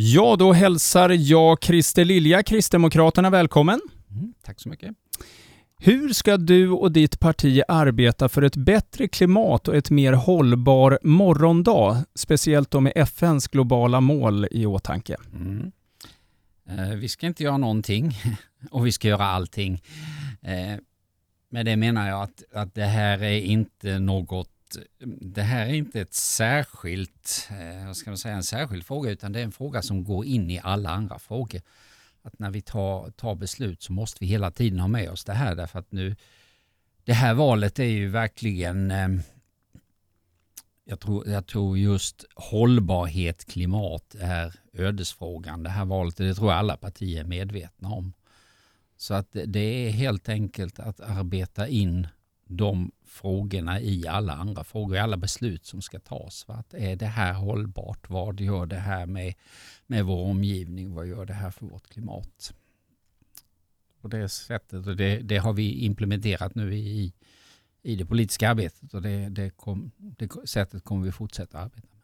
Ja, då hälsar jag Christer Lilja, Kristdemokraterna, välkommen. Mm, tack så mycket. Hur ska du och ditt parti arbeta för ett bättre klimat och ett mer hållbar morgondag, speciellt då med FNs globala mål i åtanke? Mm. Eh, vi ska inte göra någonting och vi ska göra allting. Eh, med det menar jag att, att det här är inte något Mm, det här är inte ett särskilt, eh, vad ska man säga, en särskild fråga utan det är en fråga som går in i alla andra frågor. Att när vi tar, tar beslut så måste vi hela tiden ha med oss det här därför att nu det här valet är ju verkligen eh, jag tror, jag tror just hållbarhet, klimat är ödesfrågan. Det här valet, det tror jag alla partier är medvetna om. Så att det är helt enkelt att arbeta in de frågorna i alla andra frågor, i alla beslut som ska tas. Att är det här hållbart? Vad gör det här med, med vår omgivning? Vad gör det här för vårt klimat? På det sättet, och det, det har vi implementerat nu i, i det politiska arbetet och det, det, kom, det sättet kommer vi fortsätta arbeta.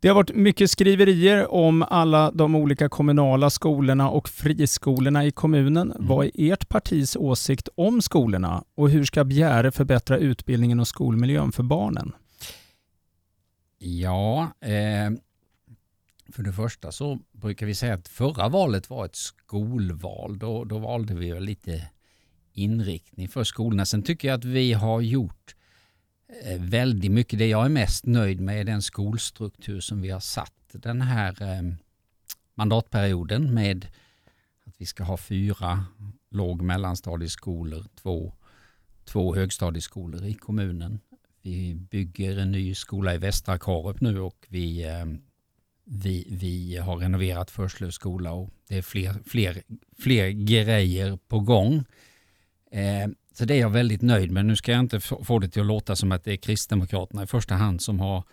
Det har varit mycket skriverier om alla de olika kommunala skolorna och friskolorna i kommunen. Mm. Vad är ert partis åsikt om skolorna och hur ska Bjäre förbättra utbildningen och skolmiljön för barnen? Ja, eh, för det första så brukar vi säga att förra valet var ett skolval. Då, då valde vi lite inriktning för skolorna. Sen tycker jag att vi har gjort Eh, väldigt mycket. Det jag är mest nöjd med är den skolstruktur som vi har satt den här eh, mandatperioden med att vi ska ha fyra låg och mellanstadieskolor, två, två högstadieskolor i kommunen. Vi bygger en ny skola i Västra Karup nu och vi, eh, vi, vi har renoverat Förslöv skola och det är fler, fler, fler grejer på gång. Så det är jag väldigt nöjd med. Nu ska jag inte få det till att låta som att det är Kristdemokraterna i första hand som har,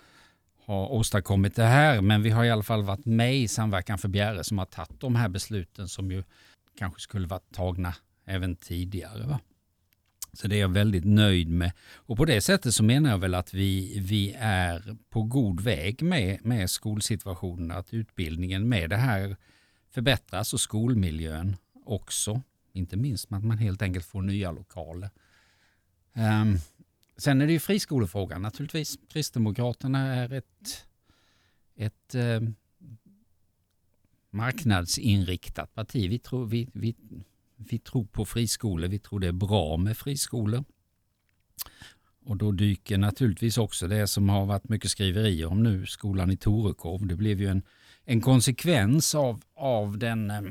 har åstadkommit det här, men vi har i alla fall varit med i Samverkan för Bjäre som har tagit de här besluten som ju kanske skulle varit tagna även tidigare. Va? Så det är jag väldigt nöjd med. Och på det sättet så menar jag väl att vi, vi är på god väg med, med skolsituationen, att utbildningen med det här förbättras och skolmiljön också. Inte minst med att man helt enkelt får nya lokaler. Um, sen är det ju friskolefrågan naturligtvis. Kristdemokraterna är ett, ett um, marknadsinriktat parti. Vi tror, vi, vi, vi tror på friskolor. Vi tror det är bra med friskolor. Och då dyker naturligtvis också det som har varit mycket skriverier om nu, skolan i Torekov. Det blev ju en, en konsekvens av, av den äh,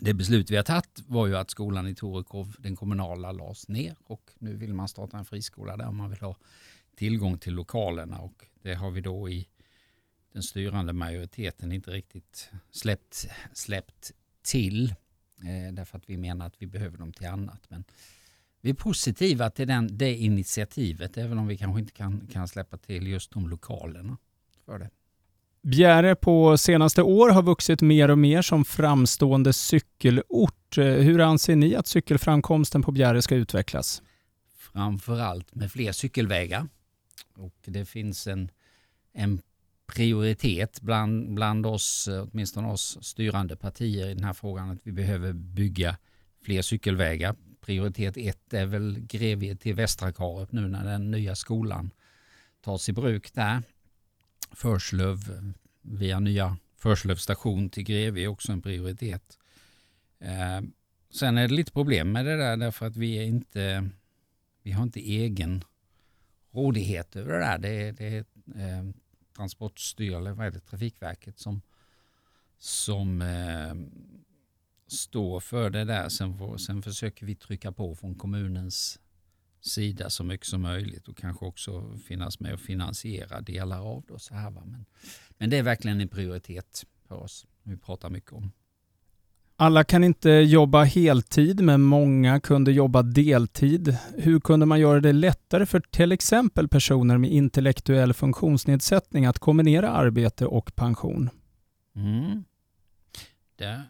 det beslut vi har tagit var ju att skolan i Torekov, den kommunala, lades ner och nu vill man starta en friskola där man vill ha tillgång till lokalerna och det har vi då i den styrande majoriteten inte riktigt släppt, släppt till eh, därför att vi menar att vi behöver dem till annat. Men vi är positiva till den, det initiativet även om vi kanske inte kan, kan släppa till just de lokalerna för det. Bjäre på senaste år har vuxit mer och mer som framstående cykelort. Hur anser ni att cykelframkomsten på Bjäre ska utvecklas? Framförallt med fler cykelvägar. Och det finns en, en prioritet bland, bland oss, åtminstone oss styrande partier i den här frågan, att vi behöver bygga fler cykelvägar. Prioritet ett är väl Grevie till Västra Karup nu när den nya skolan tas i bruk där. Förslöv via nya Förslöv station till Greve är också en prioritet. Eh, sen är det lite problem med det där därför att vi är inte, vi har inte egen rådighet över det där. Det är, det är eh, Transportstyrelsen, vad är det, Trafikverket som, som eh, står för det där. Sen, får, sen försöker vi trycka på från kommunens sida så mycket som möjligt och kanske också finnas med och finansiera delar av det. så här, va? Men, men det är verkligen en prioritet för oss. Vi pratar mycket om. Alla kan inte jobba heltid, men många kunde jobba deltid. Hur kunde man göra det lättare för till exempel personer med intellektuell funktionsnedsättning att kombinera arbete och pension? Mm. Det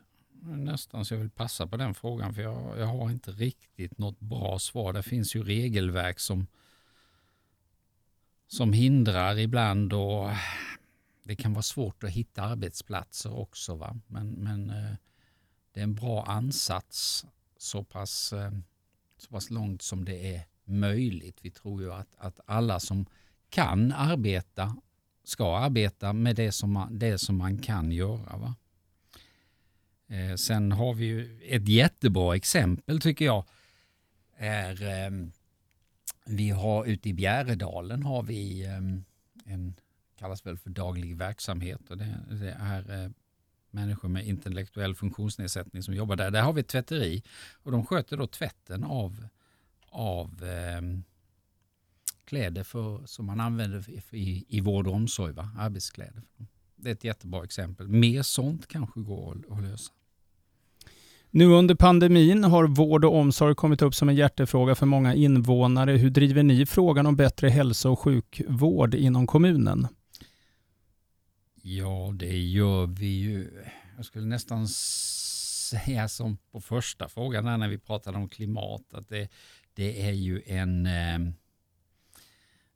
nästan så jag vill passa på den frågan för jag, jag har inte riktigt något bra svar. Det finns ju regelverk som, som hindrar ibland och eh, det kan vara svårt att hitta arbetsplatser också. Va? Men, men eh, det är en bra ansats så pass, eh, så pass långt som det är möjligt. Vi tror ju att, att alla som kan arbeta ska arbeta med det som man, det som man kan göra. Va? Eh, sen har vi ju ett jättebra exempel tycker jag. Är, eh, vi har ute i Bjäredalen har vi eh, en kallas väl för daglig verksamhet och det, det är eh, människor med intellektuell funktionsnedsättning som jobbar där. Där har vi ett tvätteri och de sköter då tvätten av, av eh, kläder för, som man använder i, i vård och omsorg, va? arbetskläder. Det är ett jättebra exempel. Mer sånt kanske går att lösa. Nu under pandemin har vård och omsorg kommit upp som en hjärtefråga för många invånare. Hur driver ni frågan om bättre hälso och sjukvård inom kommunen? Ja, det gör vi ju. Jag skulle nästan säga som på första frågan när vi pratade om klimat, att det, det är ju en... Eh,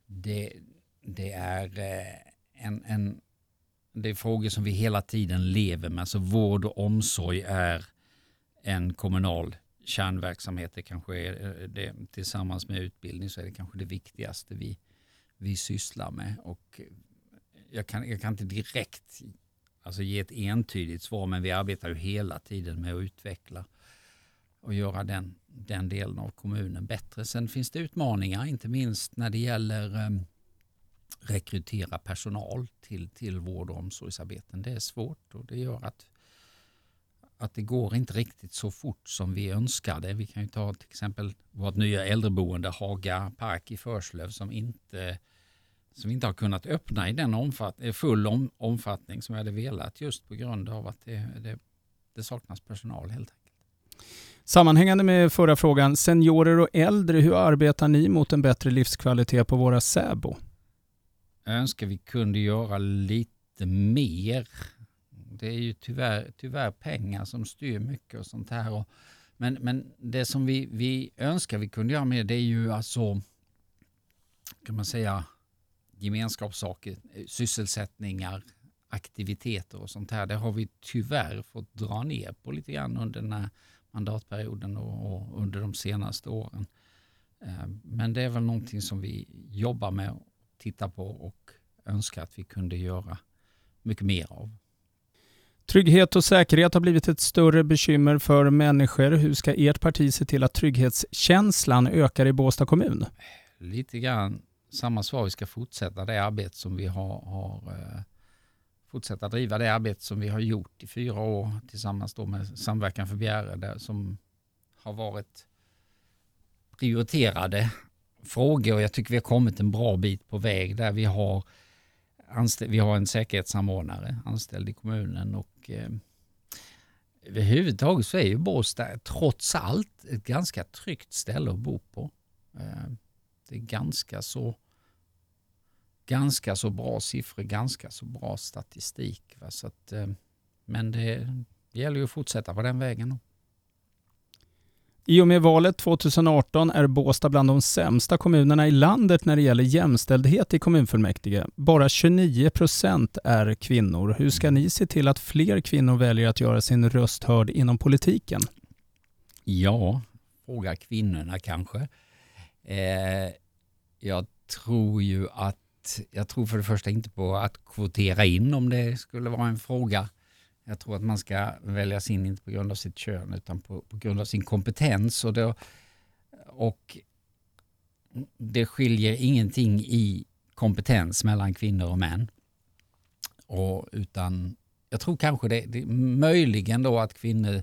det, det är eh, en, en det är frågor som vi hela tiden lever med. Alltså vård och omsorg är en kommunal kärnverksamhet. Det kanske är eh, det, tillsammans med utbildning så är det kanske det viktigaste vi, vi sysslar med. Och jag, kan, jag kan inte direkt alltså ge ett entydigt svar men vi arbetar ju hela tiden med att utveckla och göra den, den delen av kommunen bättre. Sen finns det utmaningar, inte minst när det gäller ehm, rekrytera personal till, till vård och omsorgsarbeten. Det är svårt och det gör att, att det går inte riktigt så fort som vi önskade. Vi kan ju ta till exempel vårt nya äldreboende Haga Park i Förslöv som inte som inte har kunnat öppna i den omfatt, full om, omfattning som vi hade velat just på grund av att det, det, det saknas personal helt enkelt. Sammanhängande med förra frågan, seniorer och äldre, hur arbetar ni mot en bättre livskvalitet på våra SÄBO? Önskar vi kunde göra lite mer. Det är ju tyvärr, tyvärr pengar som styr mycket och sånt här. Och, men, men det som vi, vi önskar vi kunde göra mer det är ju alltså, kan man säga, gemenskapssaker, sysselsättningar, aktiviteter och sånt här. Det har vi tyvärr fått dra ner på lite grann under den här mandatperioden och, under de senaste åren. Eh, men det är väl någonting som vi jobbar med och tittar på och önskar att vi kunde göra mycket mer av. Trygghet och säkerhet har blivit ett större bekymmer för människor. Hur ska ert parti se till att trygghetskänslan ökar i Båstad kommun? Lite grann samma svar. Vi ska fortsätta det arbete som vi har, har eh, fortsätta driva det arbete som vi har gjort i fyra år tillsammans då med Samverkan för Bjäre som har varit prioriterade frågor och jag tycker vi har kommit en bra bit på väg där vi har, anställ, vi har en säkerhetssamordnare anställd i kommunen och eh, överhuvudtaget så är ju Båstad trots allt ett ganska tryggt ställe att bo på. Eh, det är ganska så, ganska så bra siffror, ganska så bra statistik. Va? Så att, eh, men det, det gäller ju att fortsätta på den vägen. I och med valet 2018 är Båstad bland de sämsta kommunerna i landet när det gäller jämställdhet i kommunfullmäktige. Bara 29 procent är kvinnor. Hur ska ni se till att fler kvinnor väljer att göra sin röst hörd inom politiken? Ja, fråga kvinnorna kanske. Eh, jag tror ju att, jag tror för det första inte på att kvotera in om det skulle vara en fråga. Jag tror att man ska väljas in inte på grund av sitt kön utan på, på grund av sin kompetens. Och, då, och det skiljer ingenting i kompetens mellan kvinnor och män. Och utan, jag tror kanske det, det möjligen då att kvinnor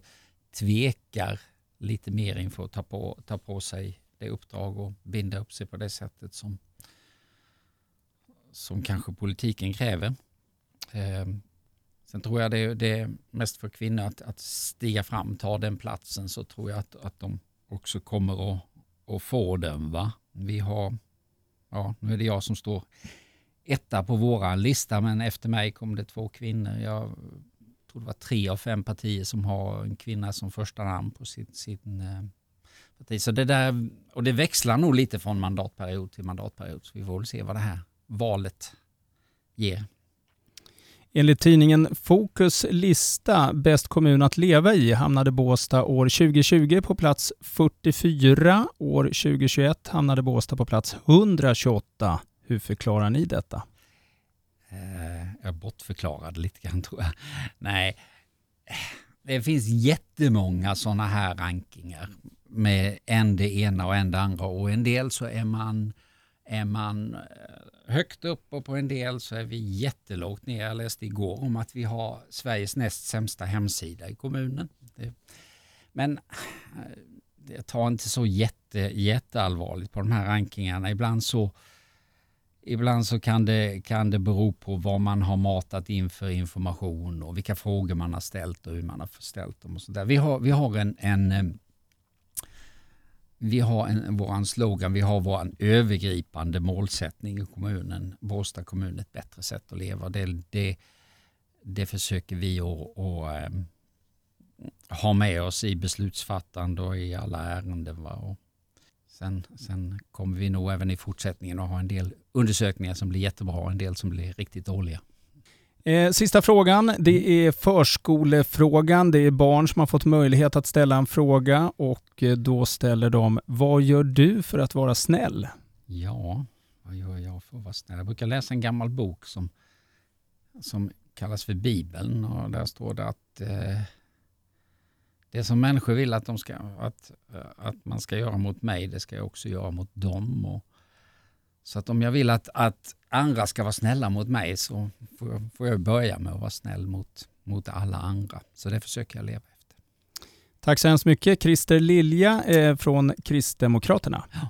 tvekar lite mer inför att ta på, ta på sig det uppdrag och binda upp sig på det sättet som, som kanske politiken kräver. Ehm, Sen tror jag det, det är mest för kvinnor att, att stiga fram, ta den platsen, så tror jag att, att de också kommer att, att få den. Va? Vi har, ja, nu är det jag som står etta på våra lista, men efter mig kom det två kvinnor. Jag tror det var tre av fem partier som har en kvinna som första namn på sin, sin parti. så det där, och det växlar nog lite från mandatperiod till mandatperiod. Så vi får väl se vad det här valet ger. Enligt tidningen Fokus lista Bäst kommun att leva i hamnade Båstad år 2020 på plats 44. År 2021 hamnade Båstad på plats 128. Hur förklarar ni detta? Eh, jag bortförklarade lite grann tror jag. Nej, eh, det finns jättemånga sådana här rankingar med en det ena och en det andra och en del så är man, är man eh, högt upp och på en del så är vi jättelågt ner. Jag läste igår om att vi har Sveriges näst sämsta hemsida i kommunen. Men eh, det jag tar inte så jätte, jätteallvarligt på de här rankingarna. Ibland så, ibland så kan, det, kan det bero på vad man har matat in för information och vilka frågor man har ställt och hur man har ställt dem. Och så där. Vi, har, vi har en, en eh, vi har en, våran slogan, vi har vår övergripande målsättning i kommunen, Båstad kommun ett bättre sätt att leva. Det, det, det försöker vi att, att att, ha med oss i beslutsfattande och i alla ärenden. Va? Och sen, sen kommer vi nog även i fortsättningen att ha en del undersökningar som blir jättebra och en del som blir riktigt dåliga. Eh, sista frågan, det är förskolefrågan. Det är barn som har fått möjlighet att ställa en fråga och eh, då ställer de, vad gör du för att vara snäll? Ja, vad gör jag för att vara snäll? Jag brukar läsa en gammal bok som, som kallas för Bibeln och där står det att eh, det som människor vill att, de ska, att, eh, att man ska göra mot mig, det ska jag också göra mot dem. Och, så att om jag vill att, att andra ska vara snälla mot mig så får jag, får jag börja med att vara snäll mot, mot alla andra. Så det försöker jag leva efter. Tack så hemskt mycket Christer Lilja eh, från Kristdemokraterna. Ja.